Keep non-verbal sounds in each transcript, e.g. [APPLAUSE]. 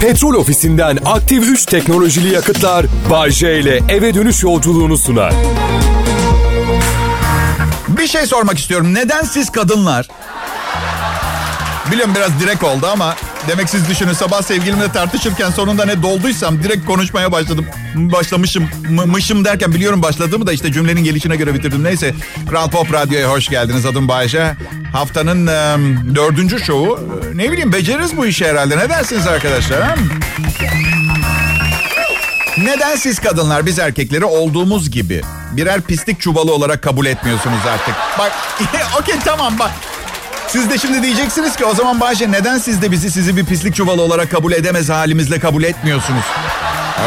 Petrol ofisinden aktif 3 teknolojili yakıtlar Bay J ile eve dönüş yolculuğunu sunar. Bir şey sormak istiyorum. Neden siz kadınlar? Biliyorum biraz direkt oldu ama demek siz düşünün sabah sevgilimle tartışırken sonunda ne dolduysam direkt konuşmaya başladım. Başlamışım. Mışım derken biliyorum başladığımı da işte cümlenin gelişine göre bitirdim. Neyse Kral Pop Radyo'ya hoş geldiniz. Adım Bayşe. Haftanın e, dördüncü şovu. Ne bileyim beceririz bu işi herhalde. Ne dersiniz arkadaşlar? Ha? Neden siz kadınlar biz erkekleri olduğumuz gibi birer pislik çuvalı olarak kabul etmiyorsunuz artık? Bak [LAUGHS] okey tamam bak. Siz de şimdi diyeceksiniz ki o zaman Bayşe neden siz de bizi sizi bir pislik çuvalı olarak kabul edemez halimizle kabul etmiyorsunuz?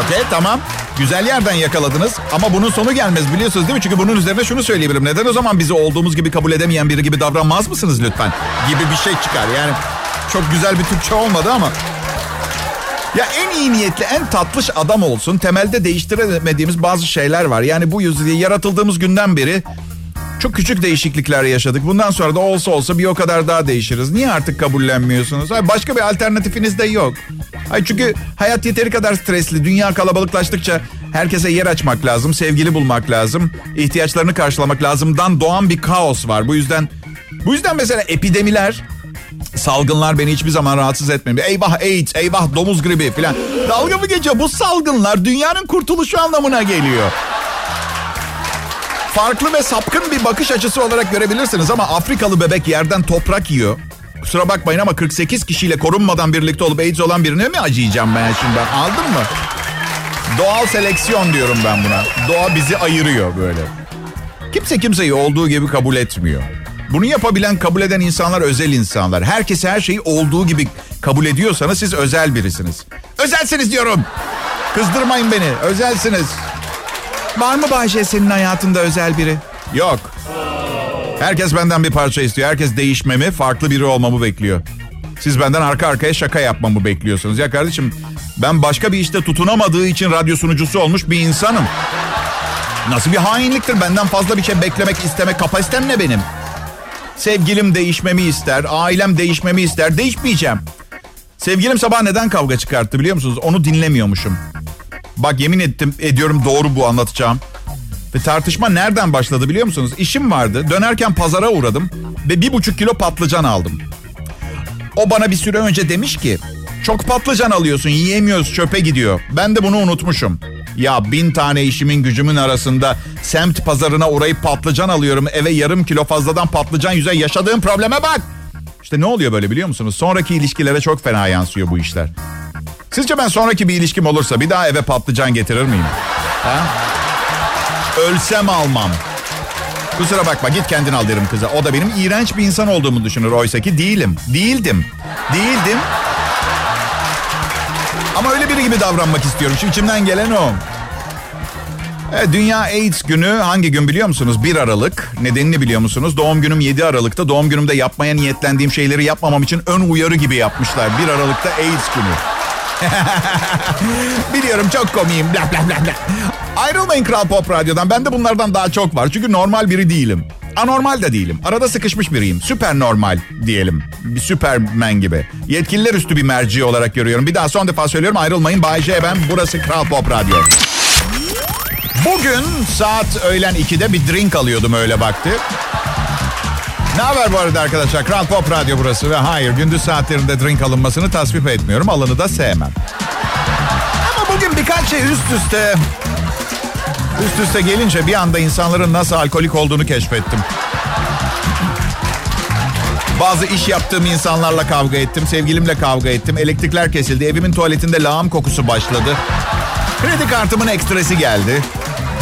Okey tamam. Güzel yerden yakaladınız ama bunun sonu gelmez biliyorsunuz değil mi? Çünkü bunun üzerine şunu söyleyebilirim. Neden o zaman bizi olduğumuz gibi kabul edemeyen biri gibi davranmaz mısınız lütfen? Gibi bir şey çıkar yani. Çok güzel bir Türkçe olmadı ama. Ya en iyi niyetli, en tatlış adam olsun. Temelde değiştiremediğimiz bazı şeyler var. Yani bu yüzden yaratıldığımız günden beri çok küçük değişiklikler yaşadık. Bundan sonra da olsa olsa bir o kadar daha değişiriz. Niye artık kabullenmiyorsunuz? Ay başka bir alternatifiniz de yok. Ay çünkü hayat yeteri kadar stresli. Dünya kalabalıklaştıkça herkese yer açmak lazım, sevgili bulmak lazım, ihtiyaçlarını karşılamak lazımdan doğan bir kaos var. Bu yüzden bu yüzden mesela epidemiler Salgınlar beni hiçbir zaman rahatsız etmiyor. Eyvah AIDS, eyvah domuz gribi falan. Dalga mı geçiyor? Bu salgınlar dünyanın kurtuluşu anlamına geliyor. Farklı ve sapkın bir bakış açısı olarak görebilirsiniz ama Afrikalı bebek yerden toprak yiyor. Kusura bakmayın ama 48 kişiyle korunmadan birlikte olup AIDS olan birine mi acıyacağım ben şimdi? Aldın mı? Doğal seleksiyon diyorum ben buna. Doğa bizi ayırıyor böyle. Kimse kimseyi olduğu gibi kabul etmiyor. Bunu yapabilen, kabul eden insanlar özel insanlar. Herkes her şeyi olduğu gibi kabul ediyorsanız siz özel birisiniz. Özelsiniz diyorum. Kızdırmayın beni. Özelsiniz. Var mı Bahçe senin hayatında özel biri? Yok. Herkes benden bir parça istiyor. Herkes değişmemi, farklı biri olmamı bekliyor. Siz benden arka arkaya şaka yapmamı bekliyorsunuz. Ya kardeşim ben başka bir işte tutunamadığı için radyo sunucusu olmuş bir insanım. Nasıl bir hainliktir benden fazla bir şey beklemek isteme kapasitem ne benim? Sevgilim değişmemi ister, ailem değişmemi ister. Değişmeyeceğim. Sevgilim sabah neden kavga çıkarttı biliyor musunuz? Onu dinlemiyormuşum. Bak yemin ettim, ediyorum doğru bu anlatacağım. Ve tartışma nereden başladı biliyor musunuz? İşim vardı. Dönerken pazara uğradım ve bir buçuk kilo patlıcan aldım. O bana bir süre önce demiş ki çok patlıcan alıyorsun yiyemiyoruz çöpe gidiyor. Ben de bunu unutmuşum. Ya bin tane işimin gücümün arasında semt pazarına uğrayıp patlıcan alıyorum. Eve yarım kilo fazladan patlıcan yüze yaşadığım probleme bak. İşte ne oluyor böyle biliyor musunuz? Sonraki ilişkilere çok fena yansıyor bu işler. Sizce ben sonraki bir ilişkim olursa bir daha eve patlıcan getirir miyim? Ha? Ölsem almam. Kusura bakma git kendin al derim kıza. O da benim iğrenç bir insan olduğumu düşünür. Oysa ki değilim. Değildim. Değildim. Ama öyle biri gibi davranmak istiyorum. Şu içimden gelen o. Evet, Dünya AIDS günü hangi gün biliyor musunuz? 1 Aralık. Nedenini biliyor musunuz? Doğum günüm 7 Aralık'ta. Doğum günümde yapmaya niyetlendiğim şeyleri yapmamam için ön uyarı gibi yapmışlar. 1 Aralık'ta AIDS günü. [LAUGHS] Biliyorum çok komiyim. Bla bla bla bla. Ayrılmayın Kral Pop Radyo'dan. Bende bunlardan daha çok var. Çünkü normal biri değilim. Anormal de değilim. Arada sıkışmış biriyim. Süper normal diyelim. Bir süpermen gibi. Yetkililer üstü bir merci olarak görüyorum. Bir daha son defa söylüyorum ayrılmayın. Bay J ben. Burası Kral Pop Radyo. Bugün saat öğlen 2'de bir drink alıyordum öyle baktı. Ne haber bu arada arkadaşlar? Kral Pop Radyo burası ve hayır gündüz saatlerinde drink alınmasını tasvip etmiyorum. Alanı da sevmem. Ama bugün birkaç şey üst üste üst üste gelince bir anda insanların nasıl alkolik olduğunu keşfettim. Bazı iş yaptığım insanlarla kavga ettim, sevgilimle kavga ettim. Elektrikler kesildi, evimin tuvaletinde lağım kokusu başladı. Kredi kartımın ekstresi geldi.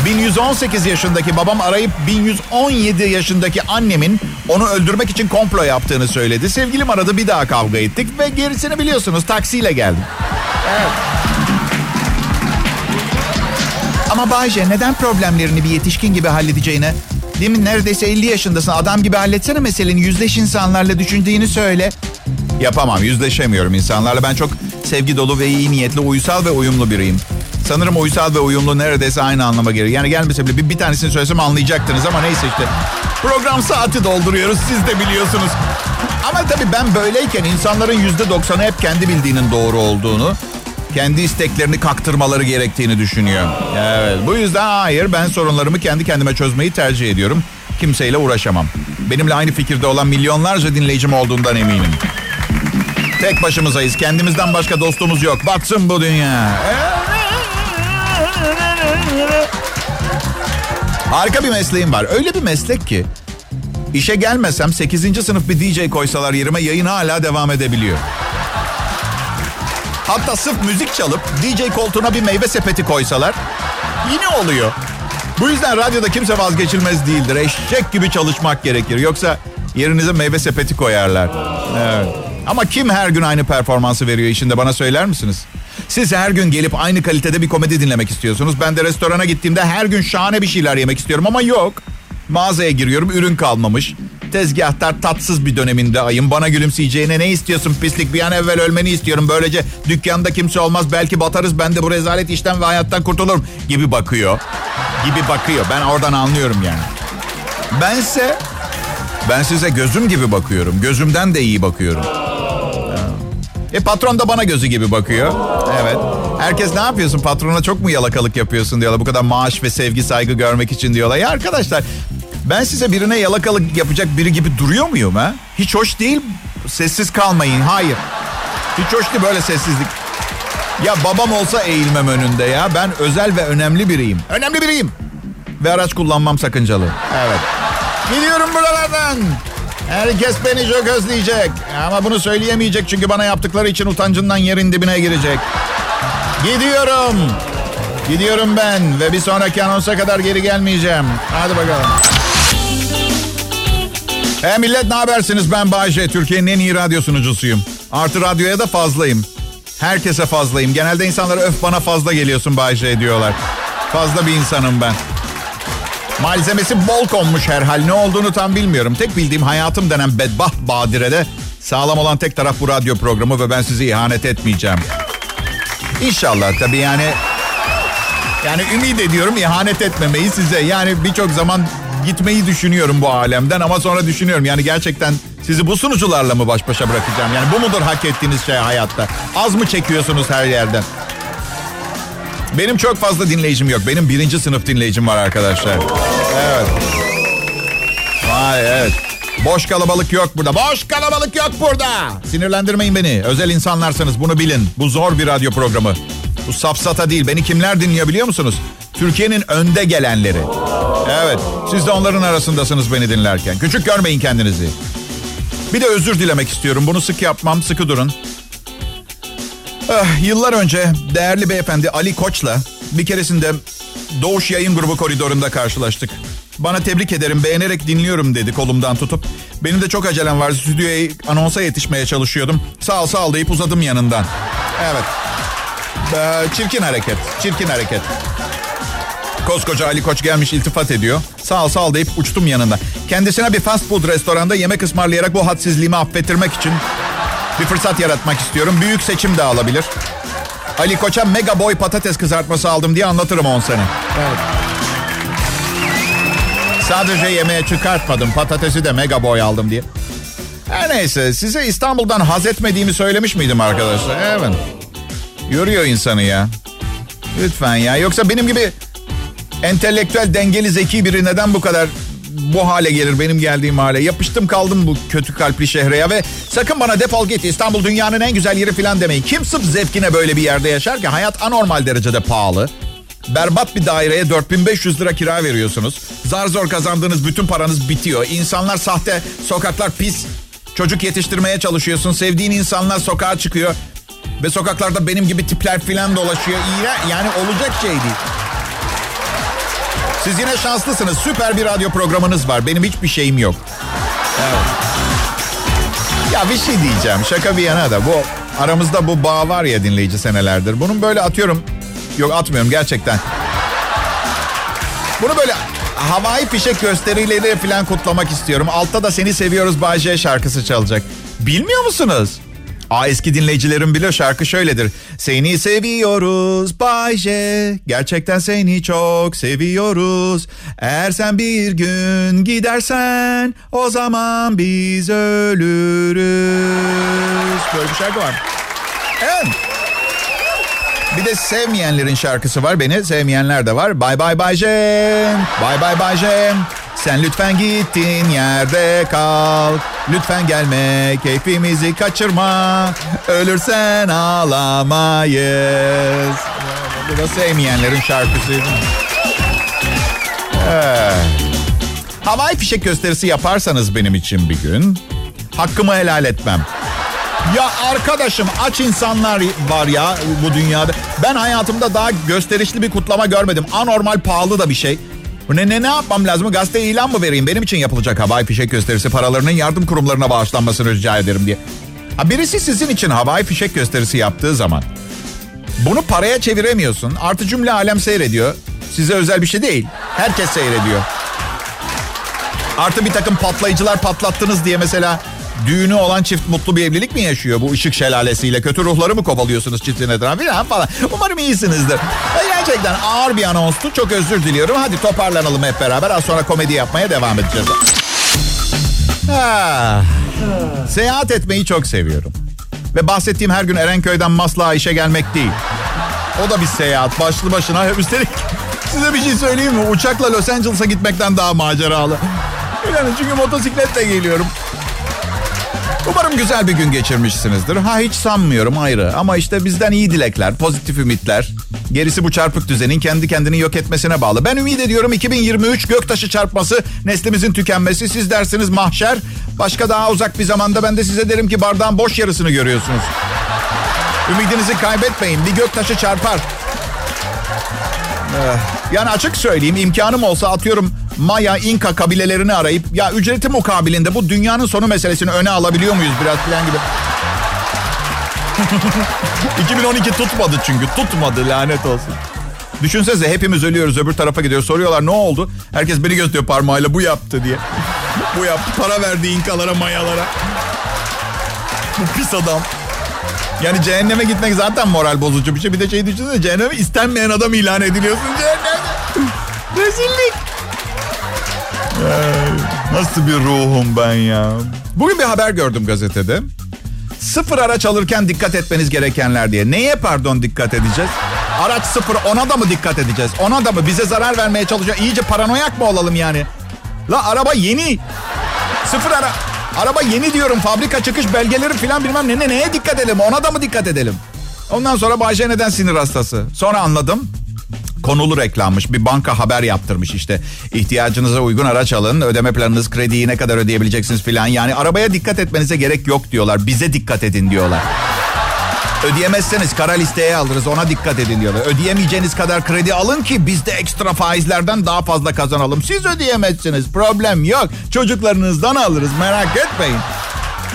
1118 yaşındaki babam arayıp 1117 yaşındaki annemin onu öldürmek için komplo yaptığını söyledi. Sevgilim aradı bir daha kavga ettik ve gerisini biliyorsunuz taksiyle geldim. Evet. Ama Bayce neden problemlerini bir yetişkin gibi halledeceğine Değil mi? Neredeyse 50 yaşındasın. Adam gibi halletsene meseleni. Yüzleş insanlarla düşündüğünü söyle. Yapamam. Yüzleşemiyorum insanlarla. Ben çok sevgi dolu ve iyi niyetli, uysal ve uyumlu biriyim. Sanırım uysal ve uyumlu neredeyse aynı anlama geliyor. Yani gelmese bile bir, bir tanesini söylesem anlayacaktınız ama neyse işte. Program saati dolduruyoruz siz de biliyorsunuz. Ama tabii ben böyleyken insanların yüzde doksanı hep kendi bildiğinin doğru olduğunu, kendi isteklerini kaktırmaları gerektiğini düşünüyor. Evet, bu yüzden hayır ben sorunlarımı kendi kendime çözmeyi tercih ediyorum. Kimseyle uğraşamam. Benimle aynı fikirde olan milyonlarca dinleyicim olduğundan eminim. Tek başımızayız. Kendimizden başka dostumuz yok. Batsın bu dünya. Harika bir mesleğim var. Öyle bir meslek ki işe gelmesem 8. sınıf bir DJ koysalar yerime yayın hala devam edebiliyor. Hatta sırf müzik çalıp DJ koltuğuna bir meyve sepeti koysalar yine oluyor. Bu yüzden radyoda kimse vazgeçilmez değildir. Eşek gibi çalışmak gerekir. Yoksa yerinize meyve sepeti koyarlar. Evet. Ama kim her gün aynı performansı veriyor işinde bana söyler misiniz? Siz her gün gelip aynı kalitede bir komedi dinlemek istiyorsunuz. Ben de restorana gittiğimde her gün şahane bir şeyler yemek istiyorum ama yok. Mağazaya giriyorum ürün kalmamış. Tezgahtar tatsız bir döneminde ayım. Bana gülümseyeceğine ne istiyorsun pislik? Bir an evvel ölmeni istiyorum. Böylece dükkanda kimse olmaz. Belki batarız. Ben de bu rezalet işten ve hayattan kurtulurum. Gibi bakıyor. Gibi bakıyor. Ben oradan anlıyorum yani. Bense ben size gözüm gibi bakıyorum. Gözümden de iyi bakıyorum. E patron da bana gözü gibi bakıyor. Evet. Herkes ne yapıyorsun patrona çok mu yalakalık yapıyorsun diyorlar. Bu kadar maaş ve sevgi saygı görmek için diyorlar. Ya arkadaşlar ben size birine yalakalık yapacak biri gibi duruyor muyum ha? Hiç hoş değil. Sessiz kalmayın. Hayır. Hiç hoş değil böyle sessizlik. Ya babam olsa eğilmem önünde ya. Ben özel ve önemli biriyim. Önemli biriyim. Ve araç kullanmam sakıncalı. Evet. Gidiyorum buralardan. Herkes beni çok özleyecek. Ama bunu söyleyemeyecek çünkü bana yaptıkları için utancından yerin dibine girecek. Gidiyorum. Gidiyorum ben ve bir sonraki anonsa kadar geri gelmeyeceğim. Hadi bakalım. He millet ne habersiniz? Ben Bayce. Türkiye'nin en iyi radyo sunucusuyum. Artı radyoya da fazlayım. Herkese fazlayım. Genelde insanlara öf bana fazla geliyorsun Bayce diyorlar. Fazla bir insanım ben. Malzemesi bol konmuş herhal. Ne olduğunu tam bilmiyorum. Tek bildiğim hayatım denen bedbaht badirede sağlam olan tek taraf bu radyo programı ve ben sizi ihanet etmeyeceğim. İnşallah tabii yani yani ümit ediyorum ihanet etmemeyi size. Yani birçok zaman gitmeyi düşünüyorum bu alemden ama sonra düşünüyorum yani gerçekten sizi bu sunucularla mı baş başa bırakacağım? Yani bu mudur hak ettiğiniz şey hayatta? Az mı çekiyorsunuz her yerden? Benim çok fazla dinleyicim yok. Benim birinci sınıf dinleyicim var arkadaşlar. Evet. Vay evet. Boş kalabalık yok burada. Boş kalabalık yok burada. Sinirlendirmeyin beni. Özel insanlarsınız bunu bilin. Bu zor bir radyo programı. Bu safsata değil. Beni kimler dinliyor biliyor musunuz? Türkiye'nin önde gelenleri. Evet. Siz de onların arasındasınız beni dinlerken. Küçük görmeyin kendinizi. Bir de özür dilemek istiyorum. Bunu sık yapmam. Sıkı durun. Ah, yıllar önce değerli beyefendi Ali Koç'la bir keresinde Doğuş Yayın Grubu koridorunda karşılaştık. Bana tebrik ederim beğenerek dinliyorum dedi kolumdan tutup. Benim de çok acelem var stüdyoya anonsa yetişmeye çalışıyordum. Sağ ol sağ ol deyip uzadım yanından. Evet. Ee, çirkin hareket. Çirkin hareket. Koskoca Ali Koç gelmiş iltifat ediyor. Sağ ol sağ ol deyip uçtum yanında. Kendisine bir fast food restoranda yemek ısmarlayarak bu hadsizliğimi affettirmek için bir fırsat yaratmak istiyorum. Büyük seçim de alabilir. Ali Koç'a mega boy patates kızartması aldım diye anlatırım 10 sene. Evet. Sadece yemeğe çıkartmadım. Patatesi de mega boy aldım diye. Her neyse size İstanbul'dan haz etmediğimi söylemiş miydim arkadaşlar? Evet. Yoruyor insanı ya. Lütfen ya. Yoksa benim gibi entelektüel, dengeli, zeki biri neden bu kadar bu hale gelir benim geldiğim hale. Yapıştım kaldım bu kötü kalpli şehre ya ve sakın bana defol git İstanbul dünyanın en güzel yeri falan demeyin. Kim sırf zevkine böyle bir yerde yaşar ki hayat anormal derecede pahalı. Berbat bir daireye 4500 lira kira veriyorsunuz. Zar zor kazandığınız bütün paranız bitiyor. İnsanlar sahte, sokaklar pis. Çocuk yetiştirmeye çalışıyorsun. Sevdiğin insanlar sokağa çıkıyor. Ve sokaklarda benim gibi tipler filan dolaşıyor. İğre, yani olacak şey değil. Siz yine şanslısınız. Süper bir radyo programınız var. Benim hiçbir şeyim yok. Evet. Ya bir şey diyeceğim. Şaka bir yana da bu aramızda bu bağ var ya dinleyici senelerdir. Bunun böyle atıyorum. Yok atmıyorum gerçekten. Bunu böyle havai fişek gösterileri falan kutlamak istiyorum. Altta da seni seviyoruz Bay J şarkısı çalacak. Bilmiyor musunuz? Aa eski dinleyicilerim biliyor şarkı şöyledir. Seni seviyoruz Bay J. Gerçekten seni çok seviyoruz. Eğer sen bir gün gidersen o zaman biz ölürüz. Böyle bir şarkı var. Evet. Bir de sevmeyenlerin şarkısı var. Beni sevmeyenler de var. Bye Jem. Bye bye bye Jem. Sen lütfen gittin yerde kal. Lütfen gelme keyfimizi kaçırma. Ölürsen ağlamayız. Bu da sevmeyenlerin şarkısıydı. Evet. Havai fişek gösterisi yaparsanız benim için bir gün hakkımı helal etmem. Ya arkadaşım aç insanlar var ya bu dünyada. Ben hayatımda daha gösterişli bir kutlama görmedim. Anormal pahalı da bir şey. Ne, ne, ne yapmam lazım? Gazete ilan mı vereyim? Benim için yapılacak havai fişek gösterisi paralarının yardım kurumlarına bağışlanmasını rica ederim diye. Ha, birisi sizin için havai fişek gösterisi yaptığı zaman bunu paraya çeviremiyorsun. Artı cümle alem seyrediyor. Size özel bir şey değil. Herkes seyrediyor. Artı bir takım patlayıcılar patlattınız diye mesela düğünü olan çift mutlu bir evlilik mi yaşıyor bu ışık şelalesiyle? Kötü ruhları mı kovalıyorsunuz çiftin etrafı falan. Umarım iyisinizdir. Gerçekten ağır bir anonstu. Çok özür diliyorum. Hadi toparlanalım hep beraber. Az sonra komedi yapmaya devam edeceğiz. Ha. Seyahat etmeyi çok seviyorum. Ve bahsettiğim her gün Erenköy'den Maslak'a işe gelmek değil. O da bir seyahat başlı başına. Üstelik [LAUGHS] size bir şey söyleyeyim mi? Uçakla Los Angeles'a gitmekten daha maceralı. Yani çünkü motosikletle geliyorum. Umarım güzel bir gün geçirmişsinizdir. Ha hiç sanmıyorum ayrı. Ama işte bizden iyi dilekler, pozitif ümitler. Gerisi bu çarpık düzenin kendi kendini yok etmesine bağlı. Ben ümit ediyorum 2023 göktaşı çarpması, neslimizin tükenmesi. Siz dersiniz mahşer. Başka daha uzak bir zamanda ben de size derim ki bardağın boş yarısını görüyorsunuz. Ümidinizi kaybetmeyin. Bir göktaşı çarpar. Yani açık söyleyeyim imkanım olsa atıyorum Maya, İnka kabilelerini arayıp ya ücreti mukabilinde bu dünyanın sonu meselesini öne alabiliyor muyuz biraz falan gibi. [LAUGHS] 2012 tutmadı çünkü tutmadı lanet olsun. Düşünsenize hepimiz ölüyoruz öbür tarafa gidiyor soruyorlar ne oldu? Herkes beni gösteriyor parmağıyla bu yaptı diye. [LAUGHS] bu yaptı para verdi İnkalara Mayalara. [LAUGHS] Bu pis adam. Yani cehenneme gitmek zaten moral bozucu bir şey. Bir de şey düşünsene cehenneme istenmeyen adam ilan ediliyorsun cehenneme. Rezillik. Ay, nasıl bir ruhum ben ya. Bugün bir haber gördüm gazetede. Sıfır araç alırken dikkat etmeniz gerekenler diye. Neye pardon dikkat edeceğiz? Araç sıfır ona da mı dikkat edeceğiz? Ona da mı? Bize zarar vermeye çalışıyor. İyice paranoyak mı olalım yani? La araba yeni. Sıfır ara... Araba yeni diyorum. Fabrika çıkış belgeleri falan bilmem ne, ne neye dikkat edelim? Ona da mı dikkat edelim? Ondan sonra Bayce neden sinir hastası? Sonra anladım. Konulu reklammış. Bir banka haber yaptırmış işte. İhtiyacınıza uygun araç alın. Ödeme planınız, krediyi ne kadar ödeyebileceksiniz filan. Yani arabaya dikkat etmenize gerek yok diyorlar. Bize dikkat edin diyorlar. Ödeyemezseniz kara listeye alırız ona dikkat edin diyorlar. Ödeyemeyeceğiniz kadar kredi alın ki biz de ekstra faizlerden daha fazla kazanalım. Siz ödeyemezsiniz problem yok. Çocuklarınızdan alırız merak etmeyin.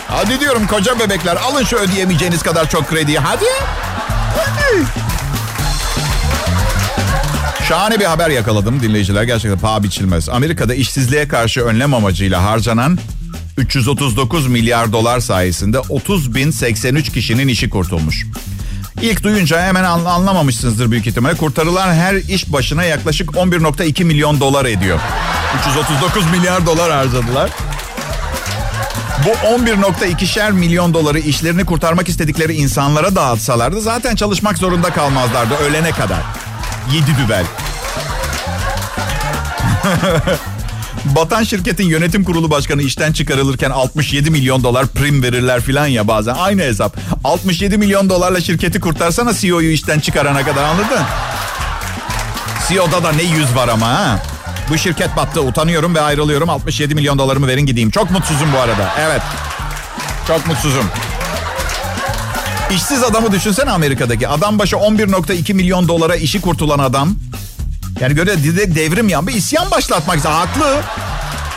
Hadi diyorum koca bebekler alın şu ödeyemeyeceğiniz kadar çok krediyi hadi. Hadi. Şahane bir haber yakaladım dinleyiciler. Gerçekten paha biçilmez. Amerika'da işsizliğe karşı önlem amacıyla harcanan 339 milyar dolar sayesinde 30 bin 83 kişinin işi kurtulmuş. İlk duyunca hemen anlamamışsınızdır büyük ihtimalle. Kurtarılan her iş başına yaklaşık 11.2 milyon dolar ediyor. 339 milyar dolar harcadılar. Bu 11.2'şer milyon doları işlerini kurtarmak istedikleri insanlara dağıtsalardı zaten çalışmak zorunda kalmazlardı ölene kadar. Yedi dübel. Batan şirketin yönetim kurulu başkanı işten çıkarılırken 67 milyon dolar prim verirler filan ya bazen. Aynı hesap. 67 milyon dolarla şirketi kurtarsana CEO'yu işten çıkarana kadar anladın? CEO'da da ne yüz var ama ha. Bu şirket battı utanıyorum ve ayrılıyorum. 67 milyon dolarımı verin gideyim. Çok mutsuzum bu arada. Evet. Çok mutsuzum. İşsiz adamı düşünsene Amerika'daki. Adam başı 11.2 milyon dolara işi kurtulan adam. Yani göre devrim yan bir isyan başlatmak ise haklı.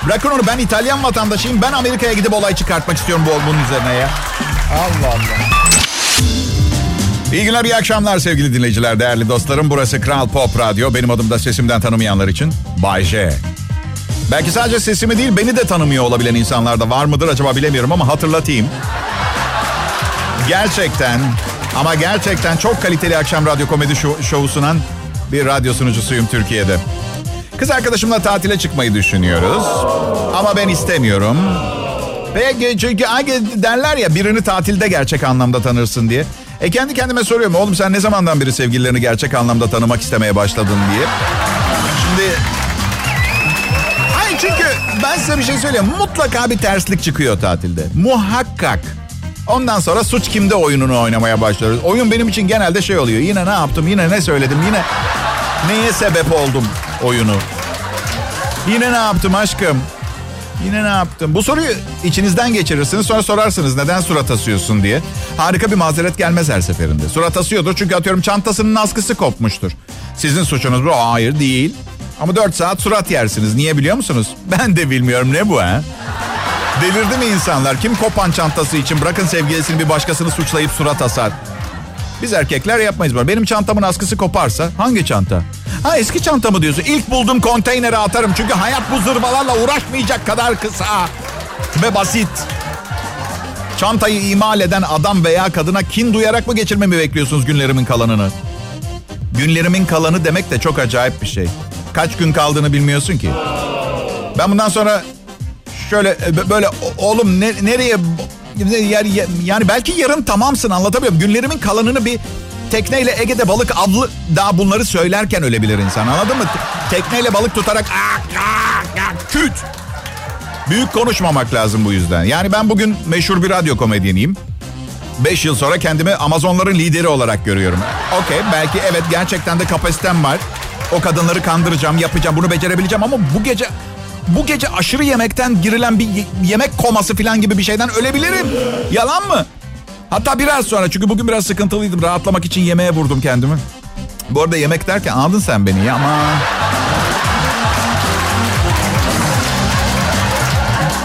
Bırakın onu ben İtalyan vatandaşıyım. Ben Amerika'ya gidip olay çıkartmak istiyorum bu bunun üzerine ya. Allah Allah. İyi günler, iyi akşamlar sevgili dinleyiciler, değerli dostlarım. Burası Kral Pop Radyo. Benim adım da sesimden tanımayanlar için Bay J. Belki sadece sesimi değil, beni de tanımıyor olabilen insanlar da var mıdır acaba bilemiyorum ama hatırlatayım. Gerçekten ama gerçekten çok kaliteli akşam radyo komedi şovu sunan bir radyo sunucusuyum Türkiye'de. Kız arkadaşımla tatile çıkmayı düşünüyoruz. Ama ben istemiyorum. Ve çünkü derler ya birini tatilde gerçek anlamda tanırsın diye. E kendi kendime soruyorum oğlum sen ne zamandan beri sevgililerini gerçek anlamda tanımak istemeye başladın diye. Şimdi Hayır çünkü ben size bir şey söyleyeyim. Mutlaka bir terslik çıkıyor tatilde. Muhakkak. Ondan sonra suç kimde oyununu oynamaya başlıyoruz. Oyun benim için genelde şey oluyor. Yine ne yaptım, yine ne söyledim, yine neye sebep oldum oyunu. Yine ne yaptım aşkım? Yine ne yaptım? Bu soruyu içinizden geçirirsiniz sonra sorarsınız neden surat asıyorsun diye. Harika bir mazeret gelmez her seferinde. Surat asıyordur çünkü atıyorum çantasının askısı kopmuştur. Sizin suçunuz bu. Hayır değil. Ama 4 saat surat yersiniz. Niye biliyor musunuz? Ben de bilmiyorum ne bu ha? Delirdi mi insanlar? Kim kopan çantası için bırakın sevgilisini bir başkasını suçlayıp surat asar? Biz erkekler yapmayız böyle. Benim çantamın askısı koparsa hangi çanta? Ha eski çantamı diyorsun. İlk bulduğum konteynere atarım. Çünkü hayat bu zırvalarla uğraşmayacak kadar kısa ve basit. Çantayı imal eden adam veya kadına kin duyarak mı geçirmemi bekliyorsunuz günlerimin kalanını? Günlerimin kalanı demek de çok acayip bir şey. Kaç gün kaldığını bilmiyorsun ki. Ben bundan sonra şöyle e, böyle oğlum ne, nereye yani belki yarın tamamsın anlatabiliyorum. Günlerimin kalanını bir tekneyle Ege'de balık avlı daha bunları söylerken ölebilir insan anladın mı? Tekneyle balık tutarak küt. Büyük konuşmamak lazım bu yüzden. Yani ben bugün meşhur bir radyo komedyeniyim. Beş yıl sonra kendimi Amazonların lideri olarak görüyorum. Okey belki evet gerçekten de kapasitem var. O kadınları kandıracağım, yapacağım, bunu becerebileceğim ama bu gece bu gece aşırı yemekten girilen bir yemek koması falan gibi bir şeyden ölebilirim. Yalan mı? Hatta biraz sonra çünkü bugün biraz sıkıntılıydım. Rahatlamak için yemeğe vurdum kendimi. Bu arada yemek derken anladın sen beni ya ama...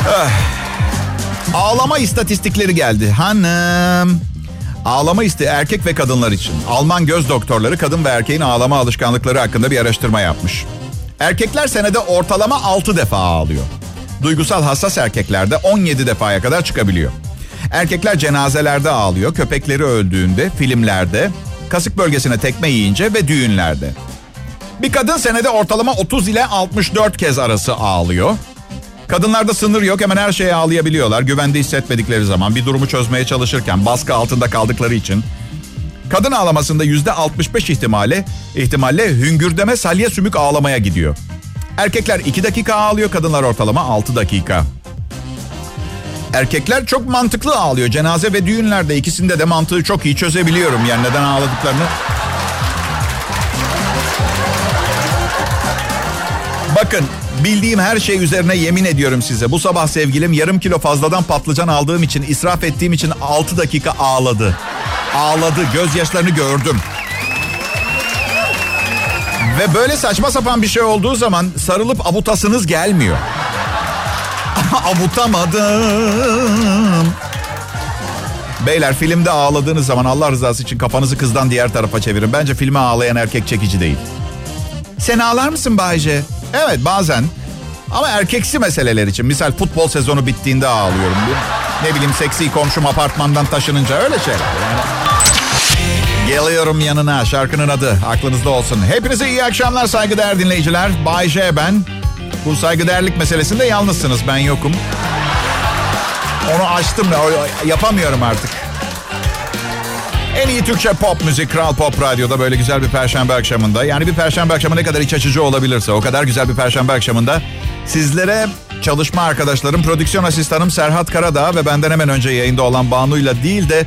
Ah. Ağlama istatistikleri geldi. Hanım. Ağlama iste erkek ve kadınlar için. Alman göz doktorları kadın ve erkeğin ağlama alışkanlıkları hakkında bir araştırma yapmış. Erkekler senede ortalama 6 defa ağlıyor. Duygusal hassas erkeklerde 17 defaya kadar çıkabiliyor. Erkekler cenazelerde ağlıyor, köpekleri öldüğünde, filmlerde, kasık bölgesine tekme yiyince ve düğünlerde. Bir kadın senede ortalama 30 ile 64 kez arası ağlıyor. Kadınlarda sınır yok hemen her şeye ağlayabiliyorlar. Güvende hissetmedikleri zaman bir durumu çözmeye çalışırken baskı altında kaldıkları için. Kadın ağlamasında yüzde 65 ihtimalle ihtimalle hüngürdeme salya sümük ağlamaya gidiyor. Erkekler 2 dakika ağlıyor, kadınlar ortalama 6 dakika. Erkekler çok mantıklı ağlıyor. Cenaze ve düğünlerde ikisinde de mantığı çok iyi çözebiliyorum. Yani neden ağladıklarını. Bakın bildiğim her şey üzerine yemin ediyorum size. Bu sabah sevgilim yarım kilo fazladan patlıcan aldığım için, israf ettiğim için 6 dakika ağladı. Ağladı, gözyaşlarını gördüm. Ve böyle saçma sapan bir şey olduğu zaman sarılıp abutasınız gelmiyor. Avutamadım. Beyler filmde ağladığınız zaman Allah rızası için kafanızı kızdan diğer tarafa çevirin. Bence filme ağlayan erkek çekici değil. Sen ağlar mısın Bayce? Evet bazen. Ama erkeksi meseleler için. Misal futbol sezonu bittiğinde ağlıyorum. Ne bileyim seksi komşum apartmandan taşınınca öyle şeyler. Yani... Geliyorum yanına şarkının adı aklınızda olsun. Hepinize iyi akşamlar saygıdeğer dinleyiciler. Bay J ben. Bu saygıdeğerlik meselesinde yalnızsınız ben yokum. Onu açtım da yapamıyorum artık. En iyi Türkçe pop müzik Kral Pop Radyo'da böyle güzel bir perşembe akşamında. Yani bir perşembe akşamı ne kadar iç açıcı olabilirse o kadar güzel bir perşembe akşamında sizlere çalışma arkadaşlarım, prodüksiyon asistanım Serhat Karadağ ve benden hemen önce yayında olan Banu'yla değil de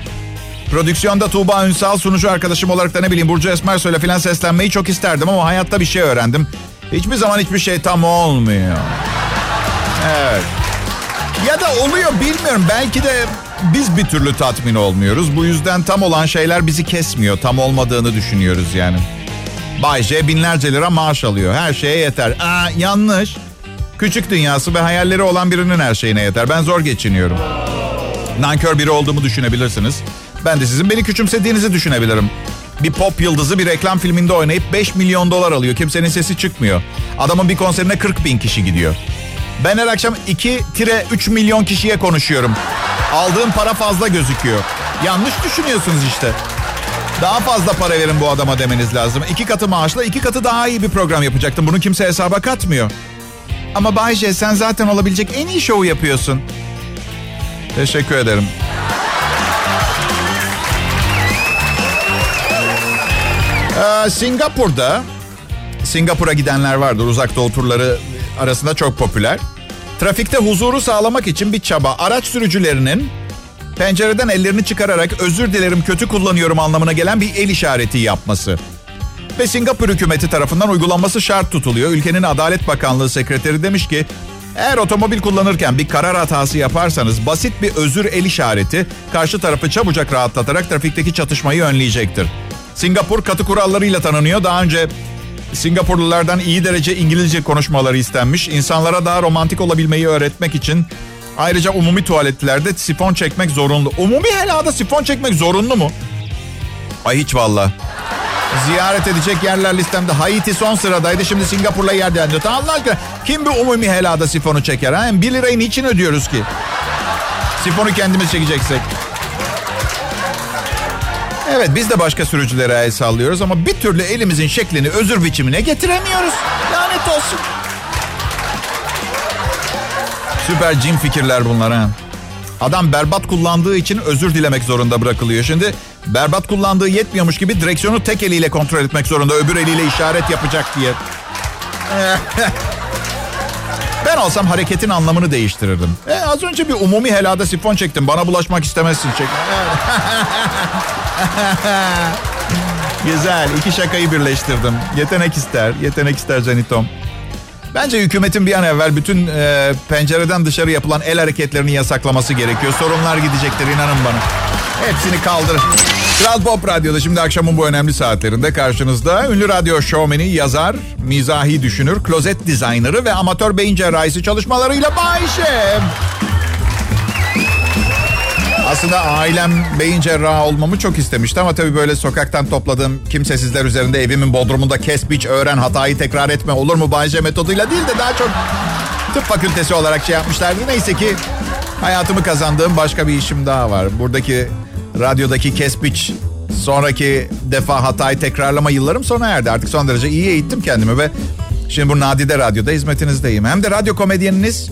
prodüksiyonda Tuğba Ünsal sunucu arkadaşım olarak da ne bileyim Burcu Esmer söyle filan seslenmeyi çok isterdim ama hayatta bir şey öğrendim. Hiçbir zaman hiçbir şey tam olmuyor. Evet. Ya da oluyor bilmiyorum. Belki de biz bir türlü tatmin olmuyoruz. Bu yüzden tam olan şeyler bizi kesmiyor. Tam olmadığını düşünüyoruz yani. Bay J binlerce lira maaş alıyor. Her şeye yeter. Aa, yanlış. Küçük dünyası ve hayalleri olan birinin her şeyine yeter. Ben zor geçiniyorum. Nankör biri olduğumu düşünebilirsiniz. Ben de sizin beni küçümsediğinizi düşünebilirim. Bir pop yıldızı bir reklam filminde oynayıp 5 milyon dolar alıyor. Kimsenin sesi çıkmıyor. Adamın bir konserine 40 bin kişi gidiyor. Ben her akşam 2-3 milyon kişiye konuşuyorum. Aldığım para fazla gözüküyor. Yanlış düşünüyorsunuz işte. Daha fazla para verin bu adama demeniz lazım. İki katı maaşla iki katı daha iyi bir program yapacaktım. Bunu kimse hesaba katmıyor. Ama Bayce sen zaten olabilecek en iyi şovu yapıyorsun. Teşekkür ederim. Ee, Singapur'da Singapur'a gidenler vardır. Uzak doğu turları arasında çok popüler. Trafikte huzuru sağlamak için bir çaba. Araç sürücülerinin pencereden ellerini çıkararak özür dilerim kötü kullanıyorum anlamına gelen bir el işareti yapması. Ve Singapur hükümeti tarafından uygulanması şart tutuluyor. Ülkenin Adalet Bakanlığı sekreteri demiş ki eğer otomobil kullanırken bir karar hatası yaparsanız basit bir özür el işareti karşı tarafı çabucak rahatlatarak trafikteki çatışmayı önleyecektir. Singapur katı kurallarıyla tanınıyor. Daha önce Singapurlulardan iyi derece İngilizce konuşmaları istenmiş. İnsanlara daha romantik olabilmeyi öğretmek için ayrıca umumi tuvaletlerde sifon çekmek zorunlu. Umumi helada sifon çekmek zorunlu mu? Ay hiç valla. Ziyaret edecek yerler listemde Haiti son sıradaydı. Şimdi Singapur'la yer değerli. Allah aşkına kim bir umumi helada sifonu çeker? Ha? 1 lirayı niçin ödüyoruz ki? Sifonu kendimiz çekeceksek. Evet biz de başka sürücülere el sallıyoruz ama bir türlü elimizin şeklini özür biçimine getiremiyoruz. Lanet olsun. Süper cin fikirler bunlar ha. Adam berbat kullandığı için özür dilemek zorunda bırakılıyor. Şimdi berbat kullandığı yetmiyormuş gibi direksiyonu tek eliyle kontrol etmek zorunda. Öbür eliyle işaret yapacak diye. [LAUGHS] ben olsam hareketin anlamını değiştirirdim. E, az önce bir umumi helada sifon çektim. Bana bulaşmak istemezsin çek. [LAUGHS] Güzel. iki şakayı birleştirdim. Yetenek ister. Yetenek ister Zenitom. Bence hükümetin bir an evvel bütün e, pencereden dışarı yapılan el hareketlerini yasaklaması gerekiyor. Sorunlar gidecektir inanın bana. Hepsini kaldır. Kral Pop Radyo'da şimdi akşamın bu önemli saatlerinde karşınızda ünlü radyo şovmeni, yazar, mizahi düşünür, klozet dizaynerı ve amatör beyin cerrahisi çalışmalarıyla Bayşe. Aslında ailem beyin cerrahı olmamı çok istemişti ama tabii böyle sokaktan topladığım kimsesizler üzerinde evimin bodrumunda kes biç öğren hatayı tekrar etme olur mu Bayce metoduyla değil de daha çok tıp fakültesi olarak şey yapmışlardı. Neyse ki hayatımı kazandığım başka bir işim daha var. Buradaki radyodaki kes biç sonraki defa hatayı tekrarlama yıllarım sona erdi. Artık son derece iyi eğittim kendimi ve şimdi bu nadide radyoda hizmetinizdeyim. Hem de radyo komedyeniniz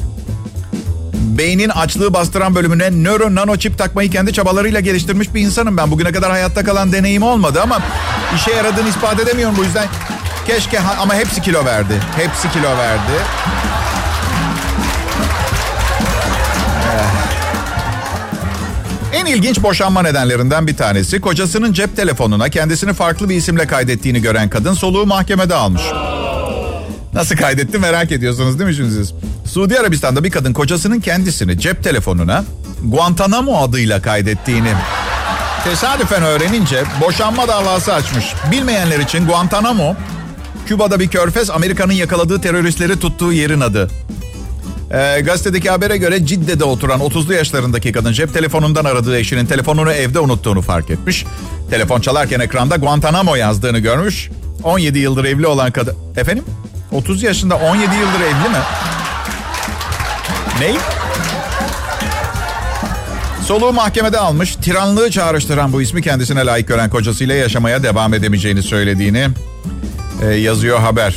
beynin açlığı bastıran bölümüne nöro nano çip takmayı kendi çabalarıyla geliştirmiş bir insanım ben. Bugüne kadar hayatta kalan deneyim olmadı ama işe yaradığını ispat edemiyorum bu yüzden. Keşke ama hepsi kilo verdi. Hepsi kilo verdi. En ilginç boşanma nedenlerinden bir tanesi kocasının cep telefonuna kendisini farklı bir isimle kaydettiğini gören kadın soluğu mahkemede almış. Nasıl kaydetti merak ediyorsunuz değil mi şimdi siz? Suudi Arabistan'da bir kadın kocasının kendisini cep telefonuna Guantanamo adıyla kaydettiğini tesadüfen öğrenince boşanma davası açmış. Bilmeyenler için Guantanamo, Küba'da bir körfez Amerika'nın yakaladığı teröristleri tuttuğu yerin adı. Ee, gazetedeki habere göre Cidde'de oturan 30'lu yaşlarındaki kadın cep telefonundan aradığı eşinin telefonunu evde unuttuğunu fark etmiş. Telefon çalarken ekranda Guantanamo yazdığını görmüş. 17 yıldır evli olan kadın... Efendim? 30 yaşında 17 yıldır evli mi? Ney? Soluğu mahkemede almış, tiranlığı çağrıştıran bu ismi kendisine layık gören kocasıyla yaşamaya devam edemeyeceğini söylediğini e, yazıyor haber.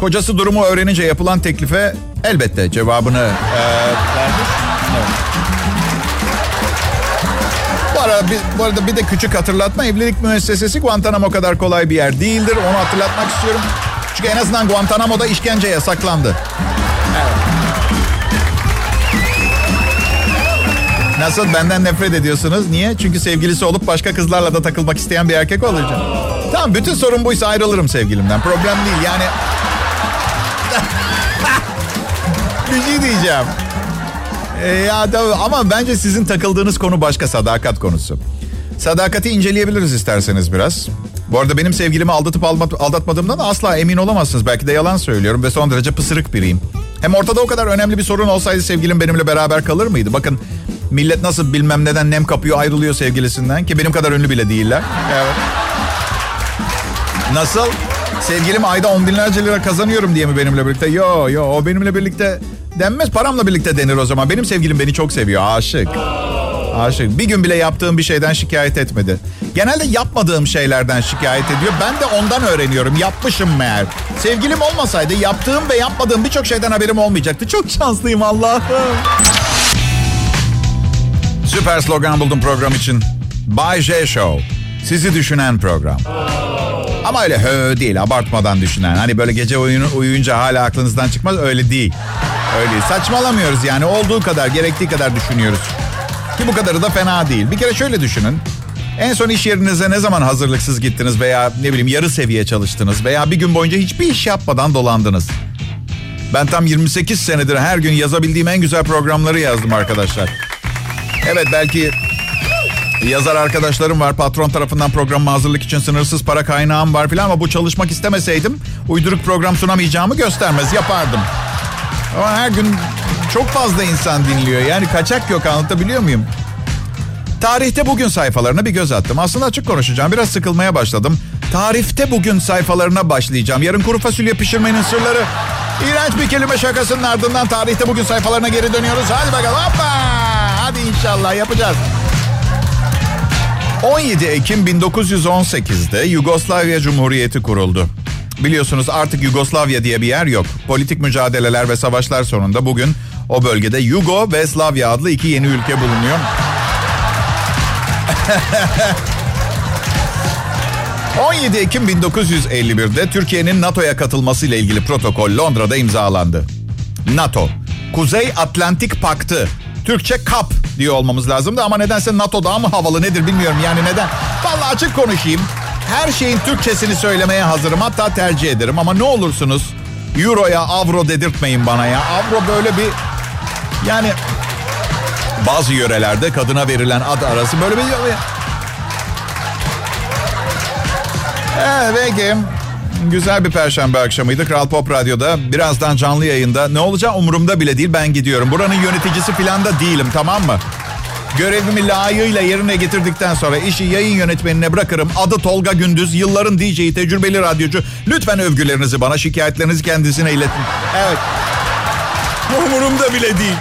Kocası durumu öğrenince yapılan teklife elbette cevabını e, vermiş. Evet. Bu, arada, bir, bu arada bir de küçük hatırlatma. Evlilik müessesesi Guantanamo kadar kolay bir yer değildir. Onu hatırlatmak istiyorum. Çünkü en azından Guantanamo'da işkence yasaklandı. Evet. Nasıl benden nefret ediyorsunuz? Niye? Çünkü sevgilisi olup başka kızlarla da takılmak isteyen bir erkek olacağım. Tamam bütün sorun buysa ayrılırım sevgilimden. Problem değil yani. Bir şey diyeceğim. Ee, ya tabii ama bence sizin takıldığınız konu başka sadakat konusu. Sadakati inceleyebiliriz isterseniz biraz. Bu arada benim sevgilimi aldatıp aldatmadığımdan asla emin olamazsınız. Belki de yalan söylüyorum ve son derece pısırık biriyim. Hem ortada o kadar önemli bir sorun olsaydı sevgilim benimle beraber kalır mıydı? Bakın millet nasıl bilmem neden nem kapıyor ayrılıyor sevgilisinden ki benim kadar ünlü bile değiller. Evet. Nasıl? Sevgilim ayda on binlerce lira kazanıyorum diye mi benimle birlikte? Yo yo o benimle birlikte denmez paramla birlikte denir o zaman. Benim sevgilim beni çok seviyor aşık. Aşık. Bir gün bile yaptığım bir şeyden şikayet etmedi. Genelde yapmadığım şeylerden şikayet ediyor. Ben de ondan öğreniyorum. Yapmışım meğer. Sevgilim olmasaydı yaptığım ve yapmadığım birçok şeyden haberim olmayacaktı. Çok şanslıyım Allah'ım. Süper slogan buldum program için. Bay J Show. Sizi düşünen program. Ama öyle hö değil abartmadan düşünen. Hani böyle gece oyunu uyuyunca hala aklınızdan çıkmaz öyle değil. Öyle. Saçmalamıyoruz yani olduğu kadar gerektiği kadar düşünüyoruz. Ki bu kadarı da fena değil. Bir kere şöyle düşünün. En son iş yerinize ne zaman hazırlıksız gittiniz veya ne bileyim yarı seviye çalıştınız veya bir gün boyunca hiçbir iş yapmadan dolandınız. Ben tam 28 senedir her gün yazabildiğim en güzel programları yazdım arkadaşlar. Evet belki yazar arkadaşlarım var. Patron tarafından programıma hazırlık için sınırsız para kaynağım var filan ama bu çalışmak istemeseydim uyduruk program sunamayacağımı göstermez yapardım. Ama her gün çok fazla insan dinliyor. Yani kaçak yok anlatabiliyor muyum? Tarihte bugün sayfalarına bir göz attım. Aslında açık konuşacağım. Biraz sıkılmaya başladım. Tarifte bugün sayfalarına başlayacağım. Yarın kuru fasulye pişirmenin sırları. İğrenç bir kelime şakasının ardından tarihte bugün sayfalarına geri dönüyoruz. Hadi bakalım. Hoppa! Hadi inşallah yapacağız. 17 Ekim 1918'de Yugoslavya Cumhuriyeti kuruldu. Biliyorsunuz artık Yugoslavya diye bir yer yok. Politik mücadeleler ve savaşlar sonunda bugün o bölgede Yugo ve Slavya adlı iki yeni ülke bulunuyor. [LAUGHS] 17 Ekim 1951'de Türkiye'nin NATO'ya katılması ile ilgili protokol Londra'da imzalandı. NATO, Kuzey Atlantik Paktı. Türkçe KAP diyor olmamız lazımdı ama nedense NATO daha mı havalı nedir bilmiyorum yani neden. Vallahi açık konuşayım. Her şeyin Türkçesini söylemeye hazırım hatta tercih ederim ama ne olursunuz Euro'ya avro dedirtmeyin bana ya. Avro böyle bir yani bazı yörelerde kadına verilen ad arası böyle bir... Evet peki. Güzel bir perşembe akşamıydı. Kral Pop Radyo'da. Birazdan canlı yayında. Ne olacağı umurumda bile değil. Ben gidiyorum. Buranın yöneticisi falan da değilim tamam mı? Görevimi layığıyla yerine getirdikten sonra işi yayın yönetmenine bırakırım. Adı Tolga Gündüz, yılların DJ'i, tecrübeli radyocu. Lütfen övgülerinizi bana, şikayetlerinizi kendisine iletin. Evet. [LAUGHS] Umurumda bile değil.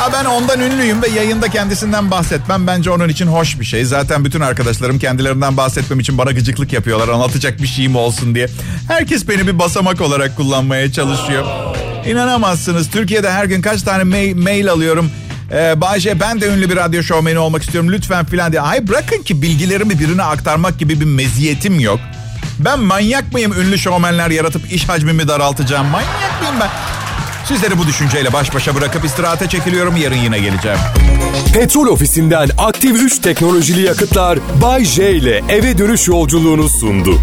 Ha ben ondan ünlüyüm ve yayında kendisinden bahsetmem bence onun için hoş bir şey. Zaten bütün arkadaşlarım kendilerinden bahsetmem için bana gıcıklık yapıyorlar. Anlatacak bir şeyim olsun diye. Herkes beni bir basamak olarak kullanmaya çalışıyor. İnanamazsınız. Türkiye'de her gün kaç tane mail, mail alıyorum. Ee, Bayce ben de ünlü bir radyo şovmeni olmak istiyorum lütfen filan diye. Ay bırakın ki bilgilerimi birine aktarmak gibi bir meziyetim yok. Ben manyak mıyım ünlü şovmenler yaratıp iş hacmimi daraltacağım? Manyak mıyım ben? Sizleri bu düşünceyle baş başa bırakıp istirahate çekiliyorum. Yarın yine geleceğim. Petrol ofisinden aktif 3 teknolojili yakıtlar Bay J ile eve dönüş yolculuğunu sundu.